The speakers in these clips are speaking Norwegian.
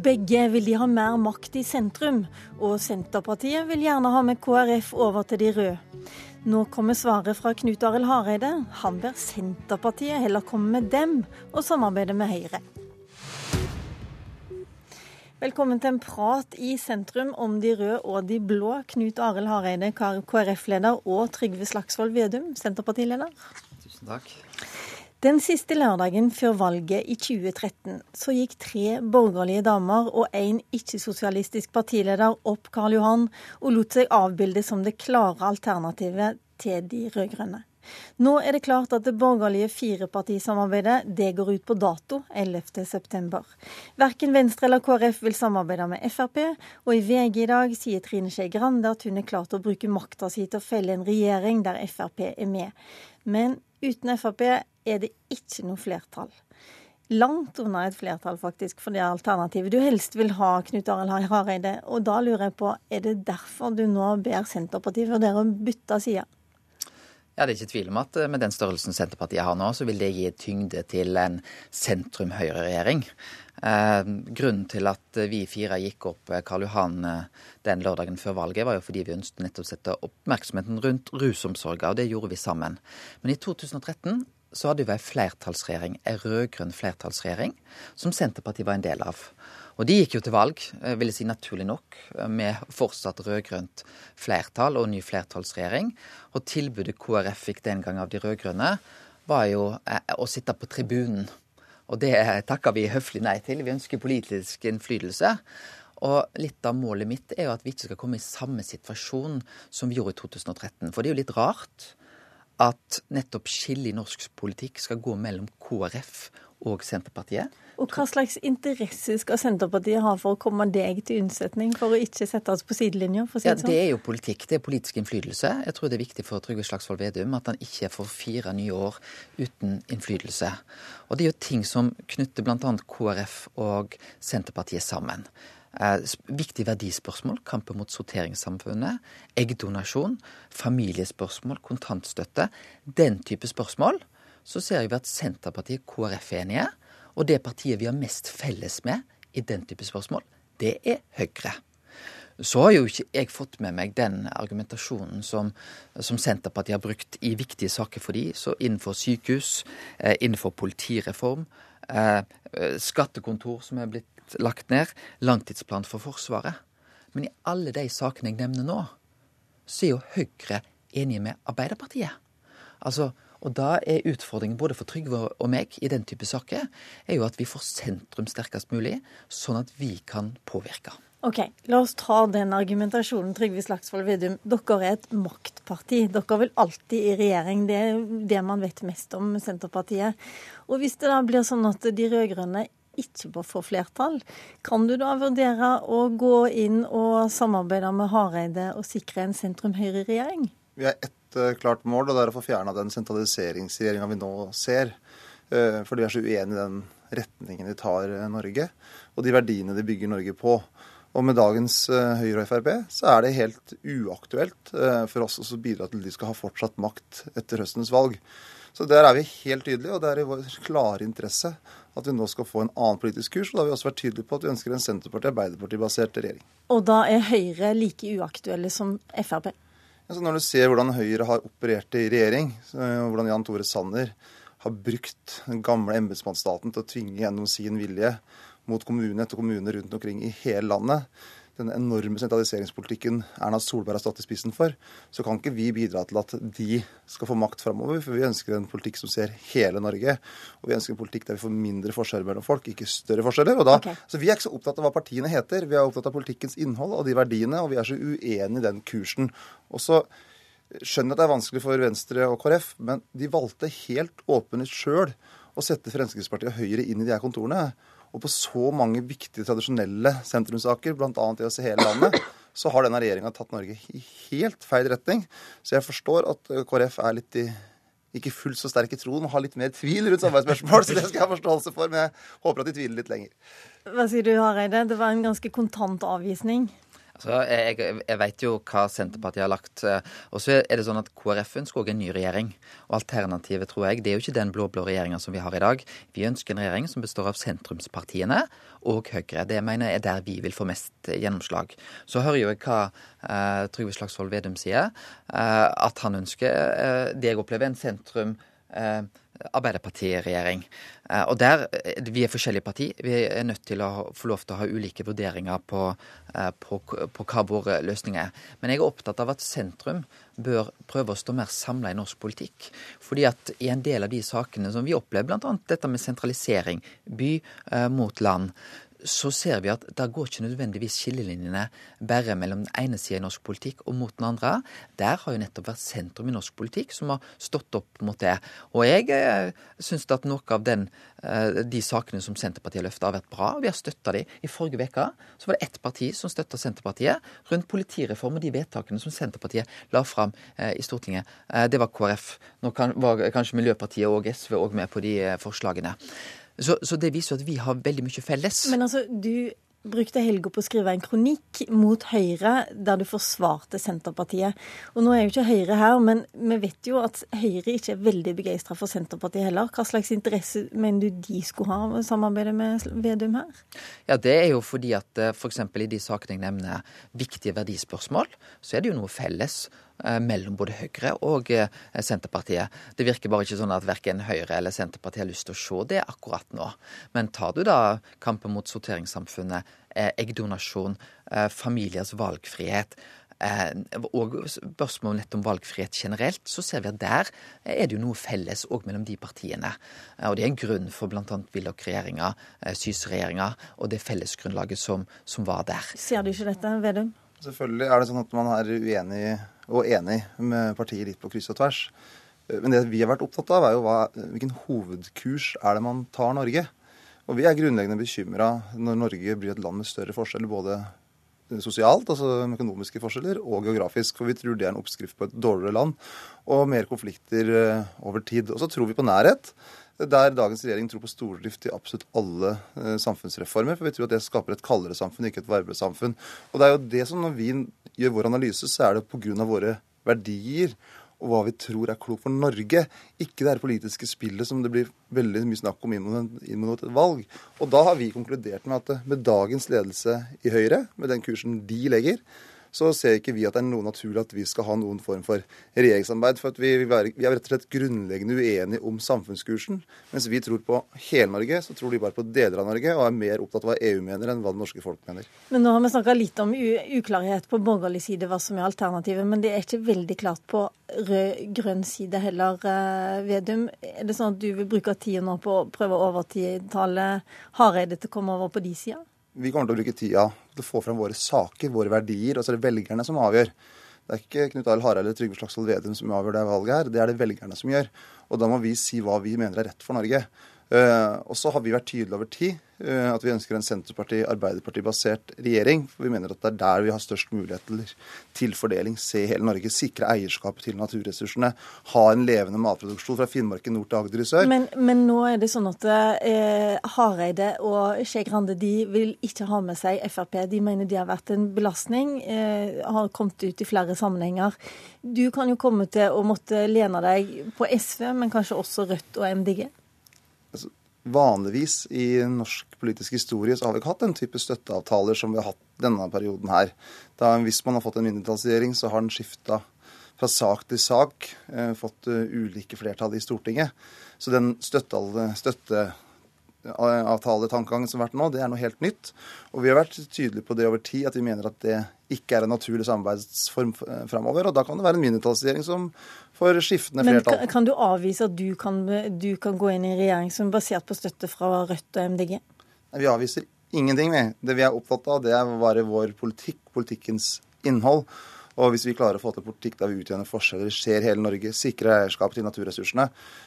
Begge vil de ha mer makt i sentrum, og Senterpartiet vil gjerne ha med KrF over til de røde. Nå kommer svaret fra Knut Arild Hareide. Han ber Senterpartiet heller komme med dem og samarbeide med Høyre. Velkommen til en prat i sentrum om de røde og de blå. Knut Arild Hareide, KrF-leder, og Trygve Slagsvold Vedum, Senterpartileder. Tusen takk. Den siste lørdagen før valget i 2013 så gikk tre borgerlige damer og en ikke-sosialistisk partileder opp Karl Johan og lot seg avbilde som det klare alternativet til de rød-grønne. Nå er det klart at det borgerlige firepartisamarbeidet det går ut på dato 11.9. Verken Venstre eller KrF vil samarbeide med Frp, og i VG i dag sier Trine Skei Grande at hun er klar til å bruke makta si til å felle en regjering der Frp er med. Men uten Frp er det ikke noe flertall. Langt unna et flertall, faktisk, for det alternativet du helst vil ha, Knut Arild Hareide. Og da lurer jeg på, er det derfor du nå ber Senterpartiet vurdere å bytte side? Ja, Det er ikke tvil om at eh, med den størrelsen Senterpartiet har nå, så vil det gi tyngde til en sentrum-høyre-regjering. Eh, grunnen til at vi fire gikk opp eh, Karl Johan eh, den lørdagen før valget, var jo fordi vi ønsket nettopp å sette oppmerksomheten rundt rusomsorga, og det gjorde vi sammen. Men i 2013 så hadde vi ei flertallsregjering, ei rød-grønn flertallsregjering, som Senterpartiet var en del av. Og de gikk jo til valg, eh, vil jeg si naturlig nok, med fortsatt rød-grønt flertall og ny flertallsregjering. Og tilbudet KrF fikk den gang av de rød-grønne, var jo eh, å sitte på tribunen. Og det takka vi høflig nei til. Vi ønsker politisk innflytelse. Og litt av målet mitt er jo at vi ikke skal komme i samme situasjon som vi gjorde i 2013. For det er jo litt rart at nettopp skillet i norsk politikk skal gå mellom KrF og Senterpartiet. Og Hva slags interesse skal Senterpartiet ha for å komme deg til unnsetning, for å ikke sette oss på sidelinja? Si ja, Det er jo politikk, det er politisk innflytelse. Jeg tror det er viktig for Trygve Slagsvold Vedum at han ikke får fire nye år uten innflytelse. Og det er jo ting som knytter bl.a. KrF og Senterpartiet sammen. Eh, viktige verdispørsmål, kampen mot sorteringssamfunnet, eggdonasjon, familiespørsmål, kontantstøtte. Den type spørsmål. Så ser vi at Senterpartiet KrF er enige. Og det partiet vi har mest felles med i den type spørsmål, det er Høyre. Så har jo ikke jeg fått med meg den argumentasjonen som, som Senterpartiet har brukt i viktige saker for de, så innenfor sykehus, eh, innenfor politireform, eh, skattekontor som er blitt lagt ned, langtidsplan for Forsvaret. Men i alle de sakene jeg nevner nå, så er jo Høyre enige med Arbeiderpartiet. Altså, og da er utfordringen både for Trygve og meg i den type saker, er jo at vi får sentrum sterkest mulig, sånn at vi kan påvirke. Ok, La oss ta den argumentasjonen. Trygve Slagsvold Vedum, dere er et maktparti. Dere vil alltid i regjering. Det er det man vet mest om Senterpartiet. Og hvis det da blir sånn at de rød-grønne ikke får flertall, kan du da vurdere å gå inn og samarbeide med Hareide og sikre en sentrum-høyre-regjering? Vi har ett uh, klart mål, og det er å få fjerna den sentraliseringsregjeringa vi nå ser. Uh, for vi er så uenige i den retningen de tar uh, Norge, og de verdiene de bygger Norge på. Og med dagens Høyre og Frp så er det helt uaktuelt for oss å bidra til at de skal ha fortsatt makt etter høstens valg. Så der er vi helt tydelige, og det er i vår klare interesse at vi nå skal få en annen politisk kurs. Og da har vi også vært tydelige på at vi ønsker en Senterparti-Arbeiderparti-basert regjering. Og da er Høyre like uaktuelle som Frp? Altså når du ser hvordan Høyre har operert i regjering, og hvordan Jan Tore Sanner har brukt den gamle embetsmannsstaten til å tvinge gjennom sin vilje mot kommune etter kommune rundt omkring i hele landet, den enorme sentraliseringspolitikken Erna Solberg har stått i spissen for, så kan ikke vi bidra til at de skal få makt framover. For vi ønsker en politikk som ser hele Norge. Og vi ønsker en politikk der vi får mindre forskjeller mellom folk, ikke større forskjeller. Og da, okay. Så vi er ikke så opptatt av hva partiene heter, vi er opptatt av politikkens innhold og de verdiene, og vi er så uenige i den kursen. Og så skjønner jeg at det er vanskelig for Venstre og KrF, men de valgte helt åpenlyst sjøl å sette Fremskrittspartiet og Høyre inn i de her kontorene. Og på så mange viktige, tradisjonelle sentrumssaker, bl.a. i å se hele landet, så har denne regjeringa tatt Norge i helt feil retning. Så jeg forstår at KrF er litt i ikke fullt så sterk i troen og har litt mer tvil rundt samarbeidsspørsmål. Så det skal jeg ha forståelse for, men jeg håper at de tviler litt lenger. Hva sier du, Hareide? Det var en ganske kontant avvisning? Så jeg, jeg, vet jo hva Senterpartiet har lagt. Eh, og så er det sånn at KrF ønsker òg en ny regjering. Og alternativet, tror jeg, det er jo ikke den blå-blå regjeringa som vi har i dag. Vi ønsker en regjering som består av sentrumspartiene og Høyre. Det jeg mener jeg er der vi vil få mest gjennomslag. Så hører jo jeg hva uh, Trygve Slagsvold Vedum sier. Uh, at han ønsker uh, det jeg opplever, en sentrum Arbeiderpartiregjering. Eh, og der, eh, Vi er forskjellige parti. Vi er nødt til å få lov til å ha ulike vurderinger på, eh, på, på hva våre løsninger er. Men jeg er opptatt av at sentrum bør prøve å stå mer samla i norsk politikk. Fordi at i en del av de sakene som vi opplever, bl.a. dette med sentralisering, by mot land, så ser vi at det går ikke nødvendigvis skillelinjene bare mellom den ene sida i norsk politikk og mot den andre. Der har jo nettopp vært sentrum i norsk politikk som har stått opp mot det. Og jeg eh, syns at noe av den, eh, de sakene som Senterpartiet har løfta, har vært bra. Vi har støtta de. I forrige uke var det ett parti som støtta Senterpartiet rundt politireform og de vedtakene som Senterpartiet la fram eh, i Stortinget. Det var KrF. Nå var kanskje Miljøpartiet og SV òg med på de forslagene. Så, så, det viser jo at vi har veldig mye felles. Men altså, du brukte helga på å skrive en kronikk mot Høyre der du forsvarte Senterpartiet. Og nå er jo ikke Høyre her, men vi vet jo at Høyre ikke er veldig begeistra for Senterpartiet heller. Hva slags interesse mener du de skulle ha av samarbeidet med Vedum her? Ja, Det er jo fordi at f.eks. For i de sakene jeg nevner, viktige verdispørsmål, så er det jo noe felles. Eh, mellom både Høyre og eh, Senterpartiet. Det virker bare ikke sånn at verken Høyre eller Senterpartiet har lyst til å se det akkurat nå. Men tar du da kampen mot sorteringssamfunnet, eh, eggdonasjon, familiers valgfrihet, og spørsmål nett om valgfrihet generelt, så ser vi at der er det jo noe felles òg mellom de partiene. Og det er en grunn for bl.a. Willoch-regjeringa, Syse-regjeringa og det fellesgrunnlaget som, som var der. Ser du ikke dette, Vedum? Selvfølgelig er det sånn at man er uenig og enig med partiet litt på kryss og tvers. Men det vi har vært opptatt av, er jo hva, hvilken hovedkurs er det man tar Norge. Og vi er grunnleggende bekymra når Norge blir et land med større forskjeller, både sosialt, altså økonomiske forskjeller, og geografisk. For vi tror det er en oppskrift på et dårligere land og mer konflikter eh, over tid. Og så tror vi på nærhet der dagens regjering tror på stordrift i absolutt alle eh, samfunnsreformer. For vi tror at det skaper et kaldere samfunn, ikke et varmere samfunn. Og det er jo det som når vi gjør vår analyse, så er det pga. våre verdier og hva vi tror er klokt for Norge. Ikke det her politiske spillet som det blir veldig mye snakk om inn mot et valg. Og da har vi konkludert med at med dagens ledelse i Høyre, med den kursen de legger, så ser ikke vi at det er noe naturlig at vi skal ha noen form for regjeringssamarbeid. For vi, vi, er rett og slett grunnleggende uenige om samfunnskursen. Mens vi tror på hele Norge, så tror de bare på deler av Norge og er mer opptatt av hva EU mener enn hva det norske folk mener. Men nå har vi snakka litt om uklarhet på borgerlig side, hva som er alternativet. Men det er ikke veldig klart på rød-grønn side heller, eh, Vedum. Er det sånn at du vil bruke tida nå på å prøve å overtale Hareide til å komme over på de sida? Vi kommer til å bruke tida å få fram våre saker, våre verdier. Og så er det velgerne som avgjør. Det er ikke Knut Arild Hareide eller Trygve Slagsvold Vedum som avgjør det valget her. Det er det velgerne som gjør. Og da må vi si hva vi mener er rett for Norge. Uh, og så har vi vært tydelige over tid uh, at vi ønsker en Senterparti-Arbeiderparti-basert regjering. For vi mener at det er der vi har størst mulighet til, fordeling. Se hele Norge. Sikre eierskapet til naturressursene. Ha en levende matproduksjon fra Finnmark i nord til Agder i sør. Men, men nå er det sånn at eh, Hareide og Skei Grande de vil ikke ha med seg Frp. De mener de har vært en belastning. har kommet ut i flere sammenhenger. Du kan jo komme til å måtte lene deg på SV, men kanskje også Rødt og MDG? Vanligvis i norsk politisk historie så har vi ikke hatt den type støtteavtaler som vi har hatt denne perioden her. Da, hvis man har fått en mindretallsregjering, så har den skifta fra sak til sak, eh, fått uh, ulike flertall i Stortinget. Så den støtteavtaletankegangen støtte som har vært nå, det er noe helt nytt. Og vi har vært tydelige på det over tid, at vi mener at det ikke er en naturlig samarbeidsform framover. Og da kan det være en mindretallsregjering som får skiftende flertall. Men kan, du avvise at du kan, du kan, gå inn i en regjering som er basert på støtte fra Rødt og MDG? Nei, vi avviser ingenting, vi. Det vi er opptatt av, det er bare vår politikk, politikkens innhold. Og hvis vi klarer å få til politikk der vi utjevner forskjeller, ser hele Norge, sikrer eierskap til naturressursene,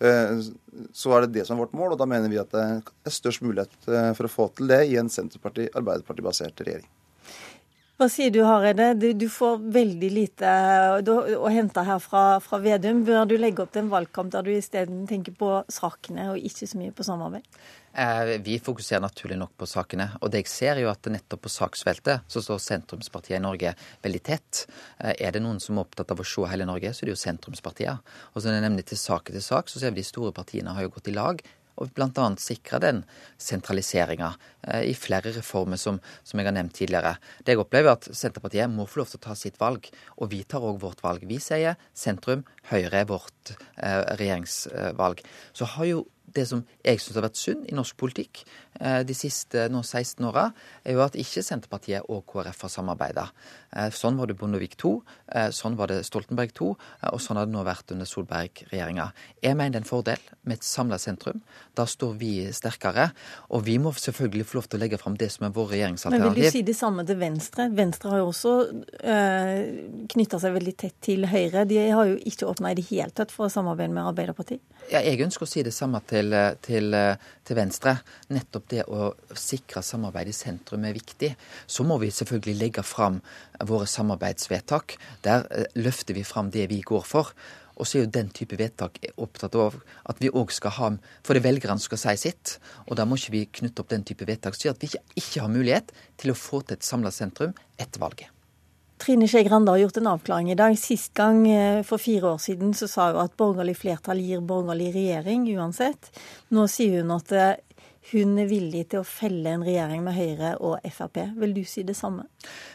eh, så er det det som er vårt mål. Og da mener vi at det er størst mulighet eh, for å få til det i en Senterparti-Arbeiderparti-basert regjering. Hva sier du, Hareide? Du, du, får veldig lite å hente her fra, fra, Vedum. Bør du legge opp til en valgkamp der du isteden tenker på sakene og ikke så mye på samarbeid? Eh, vi fokuserer naturlig nok på sakene. Og det jeg ser er jo at nettopp på saksfeltet så står sentrumspartiene i Norge veldig tett. Eh, er det noen som er opptatt av å se hele Norge, så er det jo sentrumspartiene. Og så er det nemlig til sak etter sak, så ser vi de store partiene har jo gått i lag og bl.a. sikre den sentraliseringa eh, i flere reformer som, som, jeg har nevnt tidligere. Det jeg opplever er at Senterpartiet må få lov til å ta sitt valg, og vi tar òg vårt valg. Vi sier sentrum, Høyre er vårt eh, regjeringsvalg. Så har jo det som jeg syns har vært synd i norsk politikk eh, de siste nå 16 åra, er jo at ikke Senterpartiet og KrF har samarbeida. Eh, sånn var det Bondevik II, eh, sånn var det Stoltenberg II, og sånn har det nå vært under Solberg-regjeringa. Jeg mener det er en fordel med et samla sentrum. Da står vi sterkere. Og vi må selvfølgelig få lov til å legge fram det som er vår regjeringsalternativ. Men vil du si det samme til Venstre? Venstre har jo også øh, knytta seg veldig tett til Høyre. De har jo ikke åpna i det hele tatt for å samarbeide med Arbeiderpartiet. Ja, jeg ønsker å si det samme til, til, til, Venstre. Nettopp det å sikre samarbeid i sentrum er viktig. Så må vi selvfølgelig legge fram våre samarbeidsvedtak. Der eh, løfter vi fram det vi går for. Og så er jo den type vedtak opptatt av at vi òg skal ha For det er velgerne skal si sitt. Og da må ikke vi knytte opp den type vedtak som gjør at vi ikke, ikke har mulighet til å få til et samla sentrum etter valget. Trine Skei Grande har gjort en avklaring i dag. Sist gang eh, for fire år siden så sa hun at borgerlig flertall gir borgerlig regjering uansett. Nå sier hun at eh, hun er villig til å felle en regjering med Høyre og Frp. Vil du si det samme?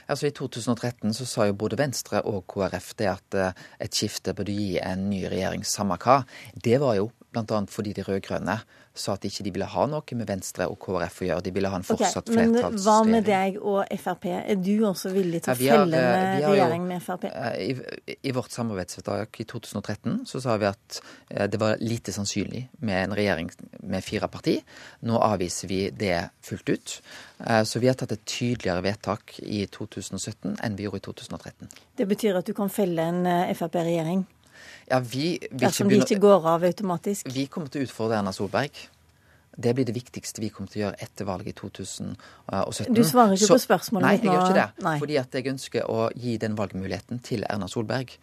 Altså I 2013 så sa jo både Venstre og KrF det at eh, et skifte burde gi en ny regjering, samme hva. Det var jo bl.a. fordi de rød-grønne sa at ikke de ville ha noe med Venstre og KrF å gjøre. De ville ha en fortsatt okay, flertallsregjering. Men hva med deg og Frp? Er du også villig til å ja, felle eh, regjering med Frp? Eh, I, I, vårt samarbeidsvedtak i 2013 så sa vi at eh, det var lite sannsynlig med en regjering med fire parti. Nå avviser vi det fullt ut. Så vi har tatt et tydeligere vedtak i 2017 enn vi gjorde i 2013. Det betyr at du kan felle en Frp-regjering? Ja, vi Dersom de ikke går av automatisk? Vi kommer til å utfordre Erna Solberg. Det blir det viktigste vi kommer til å gjøre etter valget i 2017. Du svarer ikke Så, på spørsmålet nei, mitt nå? Nei, jeg gjør ikke det. Nei. Fordi at jeg ønsker å gi den valgmuligheten til Erna Solberg.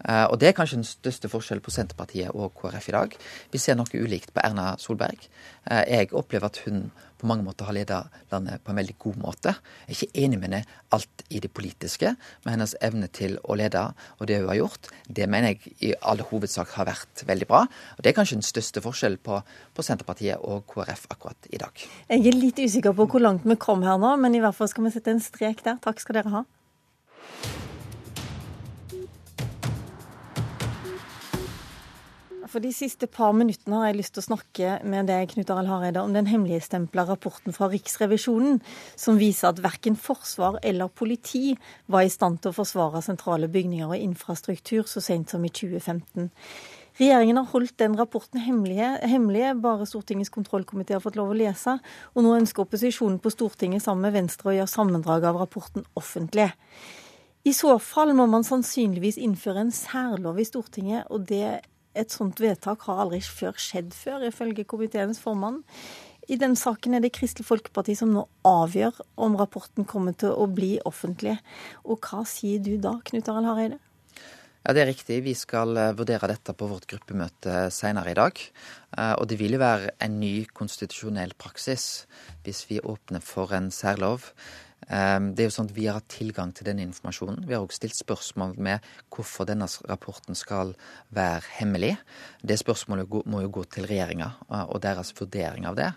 Uh, og det er kanskje den største forskjellen på Senterpartiet og KrF i dag. Vi ser noe ulikt på Erna Solberg. Uh, jeg opplever at hun på mange måter har leda landet på en veldig god måte. Jeg er ikke enig med henne alt i det politiske, men hennes evne til å lede og det hun har gjort, det mener jeg i all hovedsak har vært veldig bra. Og det er kanskje den største forskjellen på, på Senterpartiet og KrF akkurat i dag. Jeg er litt usikker på hvor langt vi kom her nå, men i hvert fall skal vi sette en strek der. Takk skal dere ha. For de siste par minuttene har jeg lyst til å snakke med deg, Knut Arild Hareide, om den hemmeligstempla rapporten fra Riksrevisjonen som viser at verken forsvar eller politi var i stand til å forsvare sentrale bygninger og infrastruktur så sent som i 2015. Regjeringen har holdt den rapporten hemmelige, bare Stortingets kontrollkomité har fått lov å lese. Og nå ønsker opposisjonen på Stortinget sammen med Venstre å gjøre sammendrag av rapporten offentlig. I så fall må man sannsynligvis innføre en særlov i Stortinget, og det et sånt vedtak har aldri før skjedd før, ifølge komiteens formann. I den saken er det Kristelig Folkeparti som nå avgjør om rapporten kommer til å bli offentlig. Og hva sier du da, Knut Arild Hareide? Ja, Det er riktig. Vi skal eh, vurdere dette på vårt gruppemøte senere i dag. Eh, og det vil jo være en ny konstitusjonell praksis hvis vi åpner for en særlov. Ehm, det er jo sånn at Vi har hatt tilgang til denne informasjonen. Vi har også stilt spørsmål med hvorfor denne rapporten skal være hemmelig. Det spørsmålet må jo gå til regjeringa og deres vurdering av det.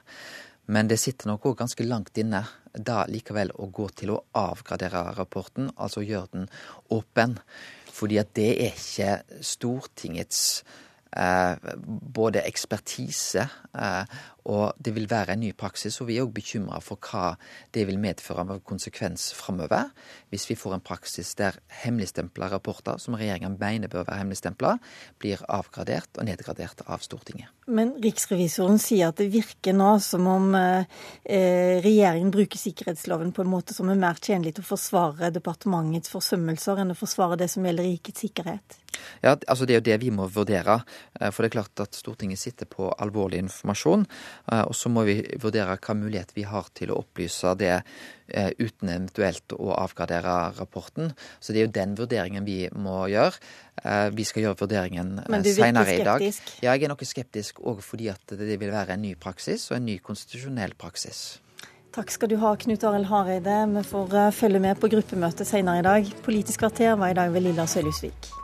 Men det sitter nok òg ganske langt inne da likevel å gå til å avgradere rapporten, altså gjøre den åpen. Fordi at det er ikke Stortingets eh, både ekspertise eh, og det vil være en ny praksis. Og vi er òg bekymra for hva det vil medføre av konsekvens framover. Hvis vi får en praksis der hemmeligstempla rapporter, som regjeringa mener bør være hemmeligstempla, blir avgradert og nedgradert av Stortinget. Men riksrevisoren sier at det virker nå som om eh, regjeringen bruker sikkerhetsloven på en måte som er mer tjenlig til å forsvare departementets forsømmelser enn å forsvare det som gjelder rikets sikkerhet. Ja, altså Det er jo det vi må vurdere. Eh, for det er klart at Stortinget sitter på alvorlig informasjon. Eh, og så må vi vurdere hva mulighet vi har til å opplyse det eh, uten eventuelt å avgradere rapporten. Så det er jo den vurderingen vi må gjøre. Vi skal gjøre vurderingen senere i dag. Ja, jeg er noe skeptisk òg fordi at det vil være en ny praksis og en ny konstitusjonell praksis. Takk skal du ha, Knut Arild Hareide. Vi får følge med på gruppemøtet senere i dag. Politisk kvarter var i dag ved Lilla Sølhusvik.